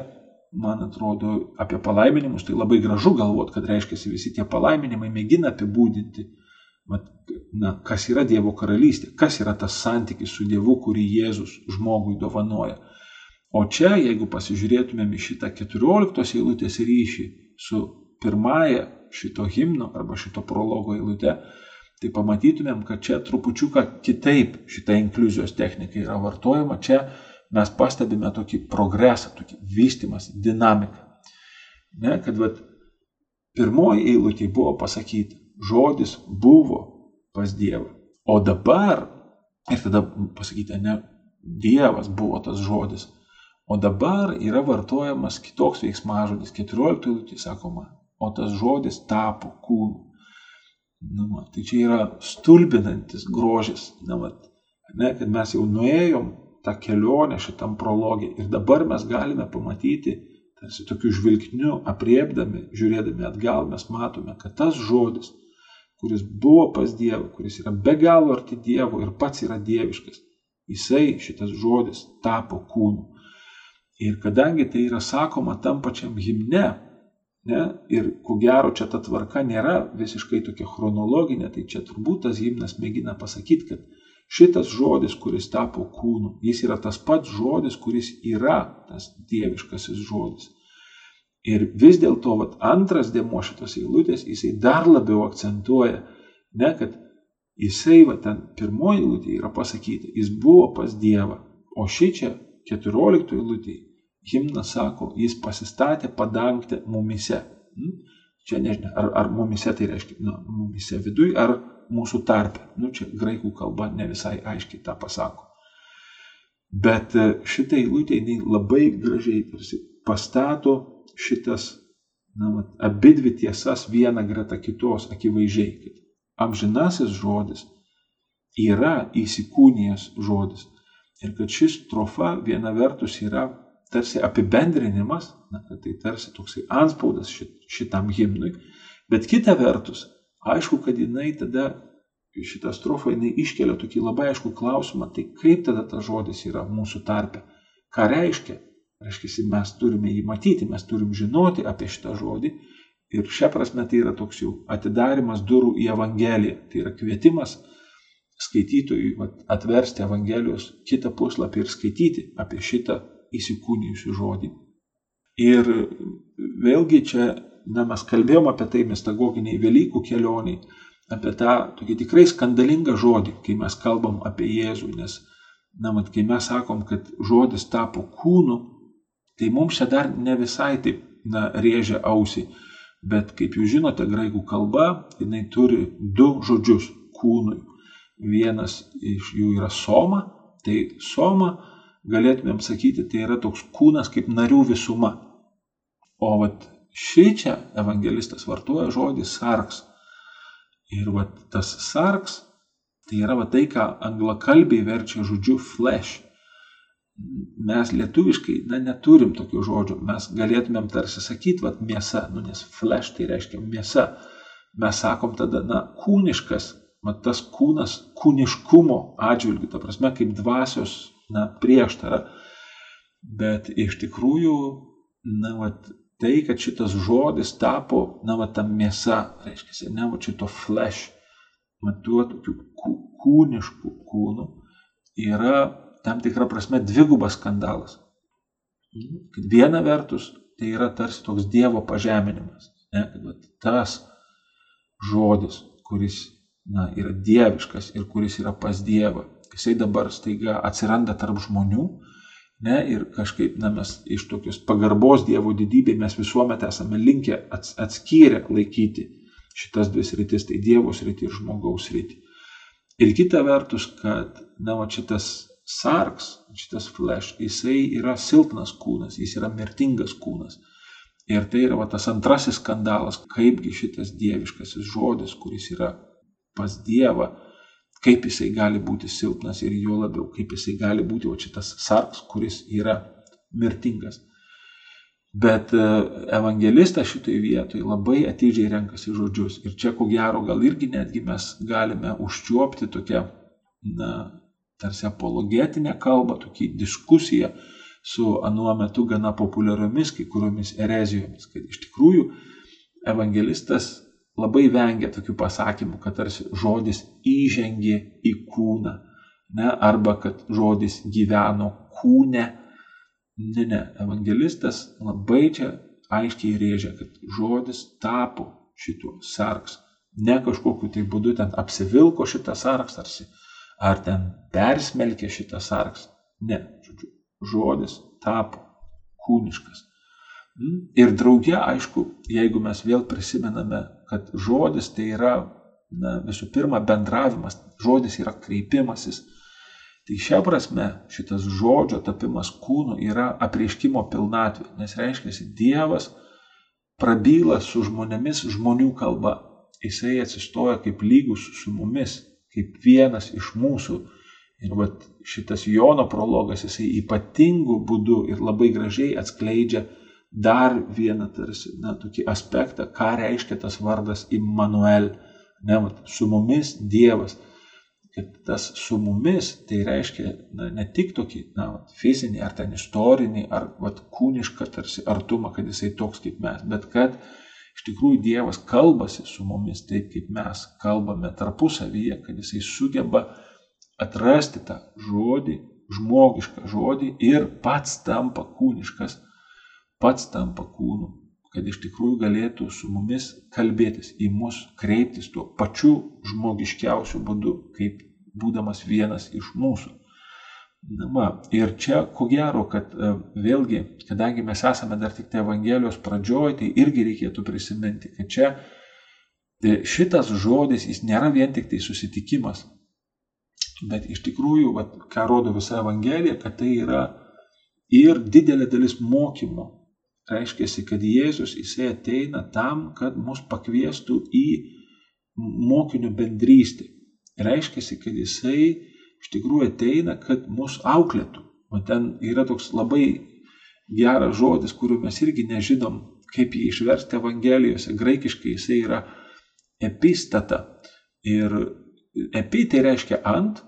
man atrodo, apie palaiminimus, tai labai gražu galvoti, kad reiškia visi tie palaiminimai mėgina apibūdinti, mat, na, kas yra Dievo karalystė, kas yra tas santykis su Dievu, kurį Jėzus žmogui dovanoja. O čia, jeigu pasižiūrėtumėm į šitą 14 eilutės ryšį su pirmąja šito himno arba šito prologo eilute, tai pamatytumėm, kad čia trupučiuką kitaip šita inkliuzijos technika yra vartojama. Čia mes pastebime tokį progresą, tokį vystimas, dinamiką. Ne, kad vat, pirmoji eilutė buvo pasakyta, žodis buvo pas Dievą. O dabar, ir tada pasakyta, ne, Dievas buvo tas žodis. O dabar yra vartojamas kitoks veiksmažodis, 14 eilutė sakoma, o tas žodis tapo kūnu. Na, va, tai čia yra stulbinantis grožis, na, va, ne, kad mes jau nuėjom tą kelionę šitam prologė. Ir dabar mes galime pamatyti, tarsi tokiu žvilgsniu, apriepdami, žiūrėdami atgal, mes matome, kad tas žodis, kuris buvo pas Dievą, kuris yra be galo arti Dievo ir pats yra dieviškas, jisai šitas žodis tapo kūnu. Ir kadangi tai yra sakoma tam pačiam himne, ne, ir ko gero čia ta tvarka nėra visiškai tokia chronologinė, tai čia turbūt tas himnas mėgina pasakyti, kad Šitas žodis, kuris tapo kūnu, jis yra tas pats žodis, kuris yra tas dieviškasis žodis. Ir vis dėlto antras dėmo šitos eilutės, jisai dar labiau akcentuoja, ne, kad jisai, va, ten pirmoji eilutė yra pasakyta, jis buvo pas Dievą, o ši čia, keturioliktoji eilutė, himnas sako, jis pasistatė padangtę mumise. Hm? Čia nežinia, ar, ar mumise tai reiškia, na, mumise viduj, ar mūsų tarpe. Nu, čia graikų kalba ne visai aiškiai tą pasako. Bet e, eilutę jinai labai gražiai tarsi pastato šitas, na, mat, abi dvi tiesas vieną greta kitos akivaizdžiai, kad amžinasis žodis yra įsikūnijęs žodis. Ir kad šis strofa viena vertus yra tarsi apibendrinimas, na, tai tarsi toksai anspaudas šitam himnui, bet kita vertus aišku, kad jinai tada, šitą strofą, jinai iškelia tokį labai aišku klausimą, tai kaip tada tas žodis yra mūsų tarpe? Ką reiškia? Reiškia, mes turime jį matyti, mes turim žinoti apie šitą žodį. Ir šia prasme tai yra toks jau atidarimas durų į Evangeliją. Tai yra kvietimas skaitytojui atversti Evangelijos kitą puslapį ir skaityti apie šitą įsikūnijusių žodį. Ir vėlgi čia na, mes kalbėjom apie tai mistagoginiai Velykų kelioniai, apie tą tokį tikrai skandalingą žodį, kai mes kalbam apie Jėzų, nes, na, mat, kai mes sakom, kad žodis tapo kūnu, tai mums čia dar ne visai taip, na, rėžia ausį, bet kaip jūs žinote, graikų kalba, jinai turi du žodžius kūnui. Vienas iš jų yra soma, tai soma, galėtumėm sakyti, tai yra toks kūnas kaip narių visuma. O vat Šį čia evangelistas vartoja žodį sarks. Ir va tas sarks, tai yra va tai, ką anglakalbiai verčia žodžiu flesh. Mes lietuviškai, na, neturim tokių žodžių. Mes galėtumėm tarsi sakyti, va, mėsa, nu, nes flesh tai reiškia mėsa. Mes sakom tada, na, kūniškas, va, tas kūnas kūniškumo atžvilgių, ta prasme, kaip dvasios, na, prieštara. Bet iš tikrųjų, na, va, tai, kad šitas žodis tapo, na, va, ta mėsa, reiškia, ne, va, šito flesh, va, tuo tokiu kūnišku kūnu, yra tam tikra prasme dvigubas skandalas. Kad viena vertus, tai yra tarsi toks Dievo pažeminimas, ne, kad va, tas žodis, kuris na, yra dieviškas ir kuris yra pas Dievą, jisai dabar staiga atsiranda tarp žmonių, Ne, ir kažkaip na, mes iš tokios pagarbos Dievo didybė mes visuomet esame linkę ats, atskyrę laikyti šitas dvi sritis, tai Dievo sritį ir žmogaus sritį. Ir kita vertus, kad na, va, šitas sarks, šitas flesh, jisai yra silpnas kūnas, jis yra mirtingas kūnas. Ir tai yra va, tas antrasis skandalas, kaipgi šitas dieviškasis žodis, kuris yra pas Dievą, kaip jisai gali būti silpnas ir jo labiau, kaip jisai gali būti o šitas sarks, kuris yra mirtingas. Bet e, evangelistas šitoje vietoje labai atidžiai renkasi žodžius. Ir čia ko gero gal irgi netgi mes galime užčiuopti tokią, na, tarsi apologetinę kalbą, tokį diskusiją su anuo metu gana populiariomis kai kuriomis erezijomis, kad iš tikrųjų evangelistas labai vengia tokių pasakymų, kad tarsi žodis įžengė į kūną, ne, arba kad žodis gyveno kūne. Ne, ne, evangelistas labai čia aiškiai rėžia, kad žodis tapo šituo sarks. Ne kažkokiu tai būdu ten apsivilko šitas sarks, tarsi, ar ten persmelkė šitas sarks. Ne, žodžiu, žodis tapo kūniškas. Hmm? Ir drauge, aišku, jeigu mes vėl prisimename, kad žodis tai yra na, visų pirma bendravimas, žodis yra kreipimasis, tai šia prasme šitas žodžio tapimas kūnu yra apreiškimo pilnatvė, nes reiškia, Dievas prabyla su žmonėmis žmonių kalba, jisai atsistoja kaip lygus su mumis, kaip vienas iš mūsų. Ir vat, šitas Jono prologas, jisai ypatingų būdų ir labai gražiai atskleidžia dar vieną tarsi, na, tokį aspektą, ką reiškia tas vardas Immanuel. Ne, vat, su mumis Dievas. Kad tas su mumis, tai reiškia na, ne tik tokį na, vat, fizinį, ar ten istorinį, ar vat, kūnišką tarsi artumą, kad jisai toks kaip mes, bet kad iš tikrųjų Dievas kalbasi su mumis taip, kaip mes kalbame tarpusavyje, kad jisai sugeba atrasti tą žodį, žmogišką žodį ir pats tampa kūniškas, pats tampa kūnu, kad iš tikrųjų galėtų su mumis kalbėtis, į mus kreiptis tuo pačiu žmogiškiausiu būdu, kaip būdamas vienas iš mūsų. Na, va, ir čia, ko gero, kad e, vėlgi, kadangi mes esame dar tik tai Evangelijos pradžioje, tai irgi reikėtų prisiminti, kad čia e, šitas žodis, jis nėra vien tik tai susitikimas Bet iš tikrųjų, vat, ką rodo visa Evangelija, kad tai yra ir didelė dalis mokymo. Reiškia, kad Jėzus jisai ateina tam, kad mus pakviestų į mokinių bendrystę. Reiškia, kad jisai iš tikrųjų ateina, kad mus auklėtų. O ten yra toks labai geras žodis, kuriuo mes irgi nežinom, kaip jį išversti Evangelijose. Graikiškai jisai yra epistata. Ir epi tai reiškia ant,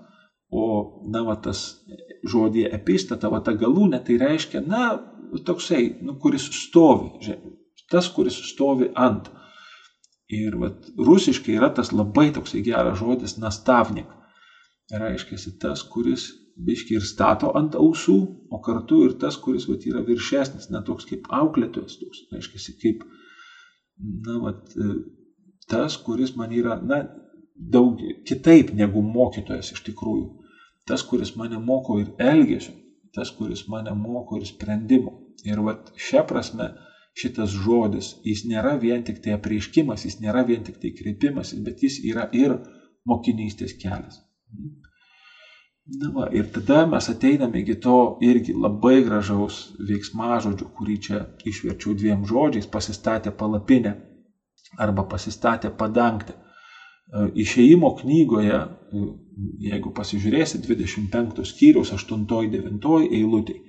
O, na, va, tas žodį epistata, va, ta galūnė, tai reiškia, na, toksai, nu, kuris stovi, tas, kuris stovi ant. Ir, va, rusiškai yra tas labai toksai geras žodis nastavnik. Reiškia, tas, kuris biški ir stato ant ausų, o kartu ir tas, kuris va, yra viršesnis, na, toks kaip auklėtojas, toks, reiškia, kaip, na, va, tas, kuris man yra, na, daug kitaip negu mokytojas iš tikrųjų tas, kuris mane moko ir elgesio, tas, kuris mane moko ir sprendimo. Ir vat šią prasme šitas žodis, jis nėra vien tik tai apreiškimas, jis nėra vien tik tai kreipimasis, bet jis yra ir mokinystės kelias. Na va, ir tada mes ateiname iki to irgi labai gražaus veiksmažodžio, kurį čia išverčiau dviem žodžiais - pasistatė palapinę arba pasistatė padangtę. Išėjimo knygoje jeigu pasižiūrėsi 25 skyriaus 8-9 eilutė,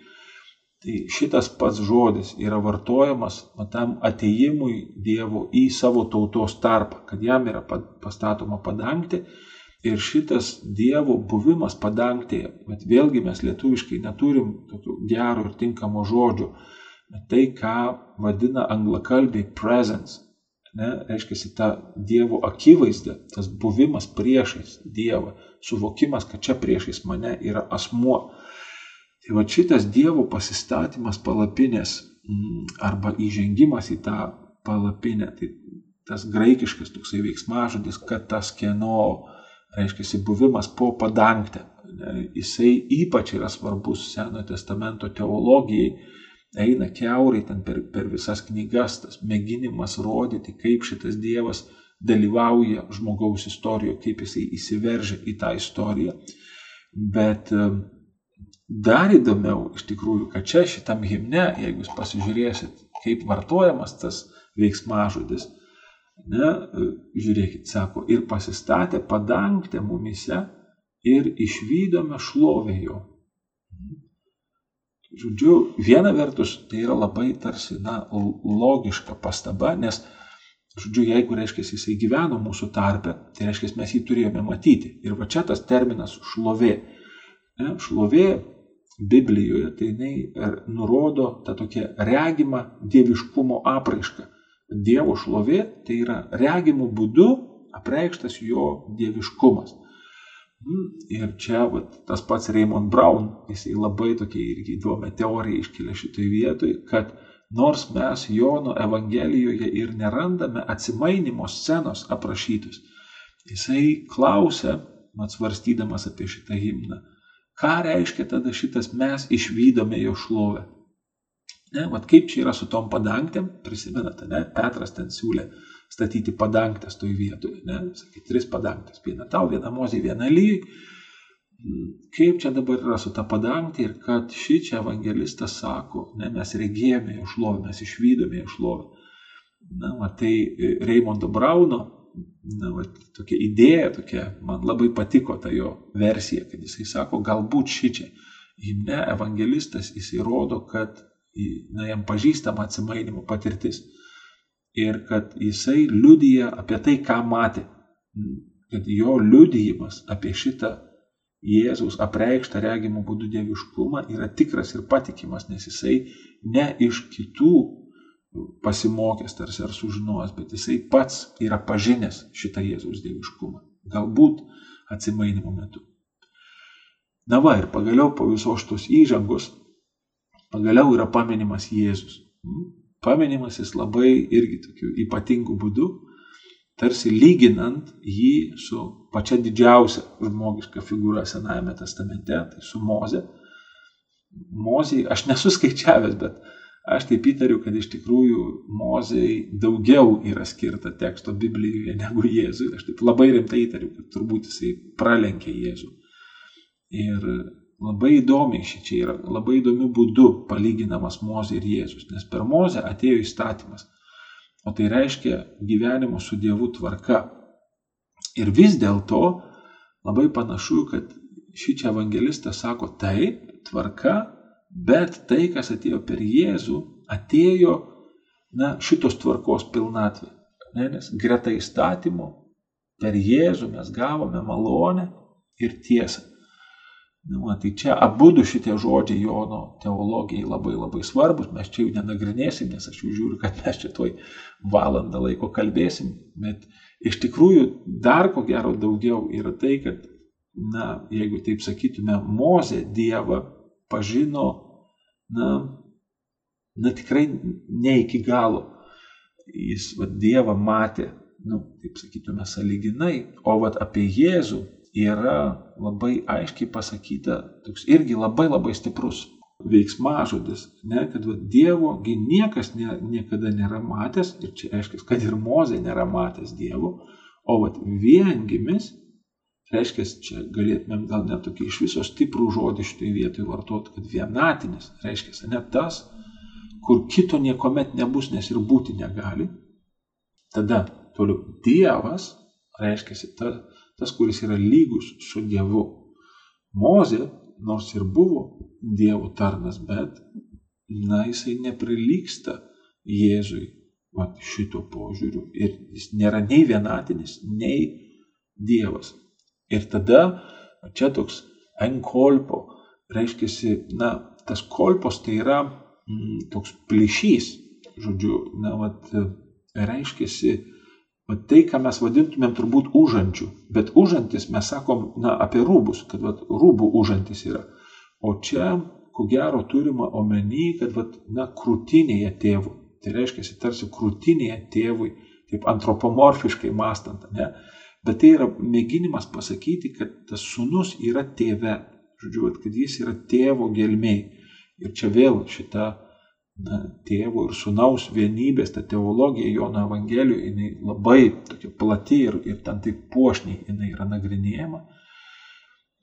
tai šitas pats žodis yra vartojamas tam ateimui Dievo į savo tautos tarpą, kad jam yra pastatoma padangti ir šitas Dievo buvimas padangtėje, bet vėlgi mes lietuviškai neturim tokio gero ir tinkamo žodžio, bet tai, ką vadina anglakalbiai presence, Ne, reiškia, ta Dievo akivaizda, tas buvimas priešais Dievą, suvokimas, kad čia priešais mane yra asmuo. Tai va šitas Dievo pasistatymas palapinės mm, arba įžengimas į tą palapinę, tai tas graikiškas toksai veiksmažodis, kad tas kieno, reiškia, buvimas po padangtę, jisai ypač yra svarbus Senojo testamento teologijai eina keurai ten per, per visas knygas, tas mėginimas rodyti, kaip šitas Dievas dalyvauja žmogaus istorijoje, kaip jisai įsiveržia į tą istoriją. Bet dar įdomiau iš tikrųjų, kad čia šitam himne, jeigu jūs pasižiūrėsit, kaip vartojamas tas veiksmažodis, ne, žiūrėkit, sako, ir pasistatė padangtę mumise, ir išvykome šlovę jo. Žodžiu, viena vertus tai yra labai tarsi, na, logiška pastaba, nes, žodžiu, jeigu, reiškia, jisai gyveno mūsų tarpe, tai reiškia, mes jį turėjome matyti. Ir va čia tas terminas šlovė. Ne, šlovė Biblijoje tai jinai nurodo tą tokią regimą dieviškumo apraišką. Dievo šlovė tai yra regimų būdu apreikštas jo dieviškumas. Mm, ir čia vat, tas pats Raymond Brown, jisai labai tokia irgi įdomi teorija iškelia šitoj vietoj, kad nors mes Jono Evangelijoje ir nerandame atsimainimo scenos aprašytus, jisai klausia, atsvarstydamas apie šitą himną, ką reiškia tada šitas mes išvykome jo šlovę. Ne, vat kaip čia yra su tom padangtėm, prisimenate, ne, Petras ten siūlė statyti padangtės toj vietoje, ne, sakė, tris padangtės, viena tau, viena mozė, viena lyjai. Kaip čia dabar yra su ta padangtė ir kad ši čia evangelistas sako, ne, mes regėjome jo šlovę, mes išvykome jo šlovę. Na, va, tai e, Raimondo Brauno, na, va, tokia idėja, tokia, man labai patiko ta jo versija, kad jisai sako, galbūt ši čia, himne evangelistas, jisai rodo, kad na, jam pažįstama atsimainimo patirtis. Ir kad jisai liudyja apie tai, ką matė. Kad jo liudyjimas apie šitą Jėzaus apreikštą regimų būdų dieviškumą yra tikras ir patikimas, nes jisai ne iš kitų pasimokęs tarsi ar sužinos, bet jisai pats yra pažinęs šitą Jėzaus dieviškumą. Galbūt atsimainimo metu. Na va ir pagaliau po visos šitos įžangos pagaliau yra paminimas Jėzus. Paminimas jis labai irgi tokiu ypatingu būdu, tarsi lyginant jį su pačia didžiausia žmogiška figūra Senajame testamente, tai su Moze. Mozei, aš nesu skaičiavęs, bet aš taip įtariu, kad iš tikrųjų Mozei daugiau yra skirta teksto Biblijoje negu Jėzui. Aš taip labai rimtai įtariu, kad turbūt jisai pralenkė Jėzų. Ir Labai įdomiai šičia yra, labai įdomių būdų palyginamas Mozė ir Jėzus, nes per Mozę atėjo įstatymas, o tai reiškia gyvenimo su Dievu tvarka. Ir vis dėlto labai panašu, kad šičia evangelistas sako taip, tvarka, bet tai, kas atėjo per Jėzų, atėjo na, šitos tvarkos pilnatvė. Ne, nes greta įstatymo per Jėzų mes gavome malonę ir tiesą. Nu, tai čia abu du šitie žodžiai Jono teologijai labai labai svarbus, mes čia jų nenagrinėsim, nes aš jau žiūriu, kad mes čia toj valandą laiko kalbėsim, bet iš tikrųjų dar ko gero daugiau yra tai, kad, na, jeigu taip sakytume, Mozė Dievą pažino, na, na tikrai ne iki galo. Jis va, Dievą matė, nu, taip sakytume, saliginai, o va apie Jėzų yra labai aiškiai pasakyta, toks irgi labai labai stiprus veiksmažodis, ne, kad va, Dievogi niekas ne, niekada nėra matęs, ir čia aiškiai, kad ir Mozė nėra matęs Dievo, o va, viengimis, reiškia, čia galėtumėm gal net tokį iš viso stiprų žodį šitoje vietoje vartoti, kad vienatinis, reiškia, ne tas, kur kito niekuomet nebus, nes ir būti negali. Tada toliau Dievas, reiškia, ta, tas, kuris yra lygus su Dievu. Mozė, nors ir buvo Dievo tarnas, bet, na, jisai neprilyksta Jėzui va, šito požiūriu. Ir jis nėra nei vienatinis, nei Dievas. Ir tada čia toks enkolpo, reiškia, na, tas kolpos tai yra mm, toks plyšys, žodžiu, na, vat, reiškia, O tai, ką mes vadintumėm turbūt užančių, bet užantis mes sakom, na, apie rūbus, kad vat, rūbų užantis yra. O čia, ko gero, turima omeny, kad, vat, na, krūtinėje tėvų. Tai reiškia, tarsi krūtinėje tėvui, taip antropomorfiškai mastant, ne? Bet tai yra mėginimas pasakyti, kad tas sunus yra tėve. Žodžiu, kad jis yra tėvo gelmiai. Ir čia vėl šita na, tėvo ir sunaus vienybės, ta teologija Jono Evangelijoje, jinai labai tokia plati ir, ir ten taip puošniai jinai yra nagrinėjama.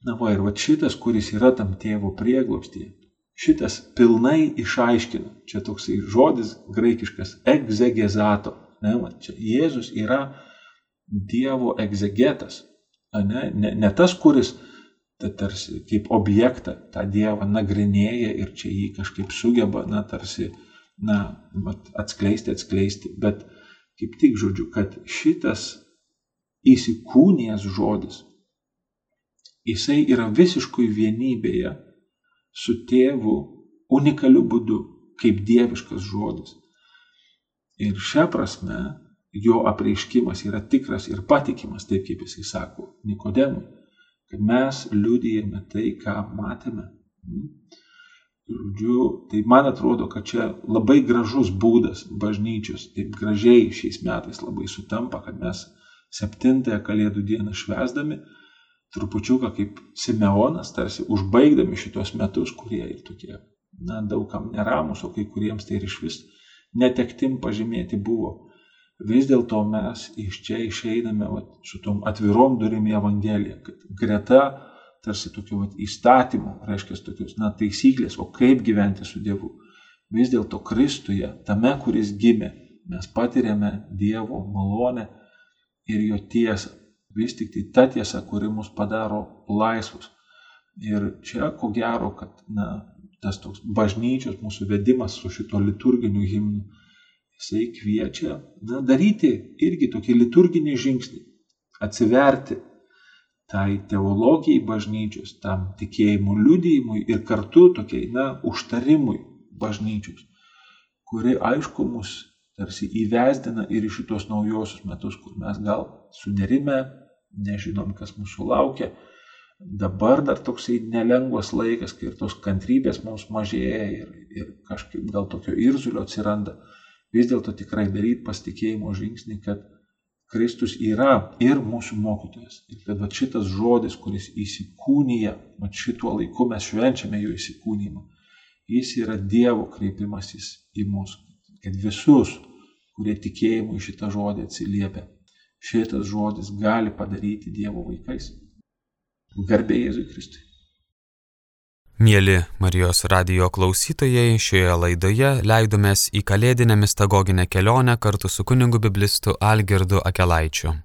Na va ir va šitas, kuris yra tam tėvo prieglopstyje, šitas pilnai išaiškina, čia toksai žodis graikiškas egzegezato, ne, va, čia Jėzus yra Dievo egzegetas, ne, ne, ne tas, kuris tai tarsi kaip objektą tą Dievą nagrinėja ir čia jį kažkaip sugeba, na, tarsi, na, atskleisti, atskleisti. Bet kaip tik žodžiu, kad šitas įsikūnijęs žodis, jisai yra visiškai vienybėje su tėvu unikaliu būdu, kaip dieviškas žodis. Ir šią prasme jo apreiškimas yra tikras ir patikimas, taip kaip jisai sako Nikodemui kad mes liudijame tai, ką matėme. Žodžiu, tai man atrodo, kad čia labai gražus būdas bažnyčios, taip gražiai šiais metais labai sutampa, kad mes septintąją kalėdų dieną švesdami, trupučiuką kaip Simeonas, tarsi užbaigdami šitos metus, kurie ir tokie, na, daugam neramus, o kai kuriems tai ir iš vis netektim pažymėti buvo vis dėlto mes iš čia išeiname vat, su tom atvirom durim į Evangeliją, kad greta tarsi tokių vat, įstatymų, reiškia tokios, na, taisyklės, o kaip gyventi su Dievu. Vis dėlto Kristuje, tame, kuris gimė, mes patiriame Dievo malonę ir jo tiesą. Vis tik tai ta tiesa, kuri mus padaro laisvus. Ir čia, ko gero, kad, na, tas toks bažnyčios mūsų vedimas su šito liturginiu himnu Jisai kviečia na, daryti irgi tokį liturginį žingsnį, atsiverti tai teologijai bažnyčios, tam tikėjimų liudijimui ir kartu tokiai, na, užtarimui bažnyčios, kuri aišku mus tarsi įvesdina ir į šitos naujosius metus, kur mes gal sunerime, nežinom, kas mūsų laukia. Dabar dar toksai nelengvas laikas, kai ir tos kantrybės mums mažėja ir, ir kažkaip gal tokio irzulio atsiranda vis dėlto tikrai daryti pasitikėjimo žingsnį, kad Kristus yra ir mūsų mokytojas. Ir kad va, šitas žodis, kuris įsikūnyja, va šituo laiku mes švenčiame jo įsikūnymą, jis yra Dievo kreipimasis į mus. Kad visus, kurie tikėjimu į šitą žodį atsiliepia, šitas žodis gali padaryti Dievo vaikais. Garbė Jėzui Kristui. Mėly Marijos radio klausytojai, šioje laidoje leidomės į kalėdinę mistagoginę kelionę kartu su kunigu biblistu Algirdu Akelaičiu.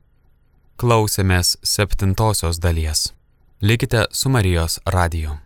Klausėmės septintosios dalies. Likite su Marijos radiju.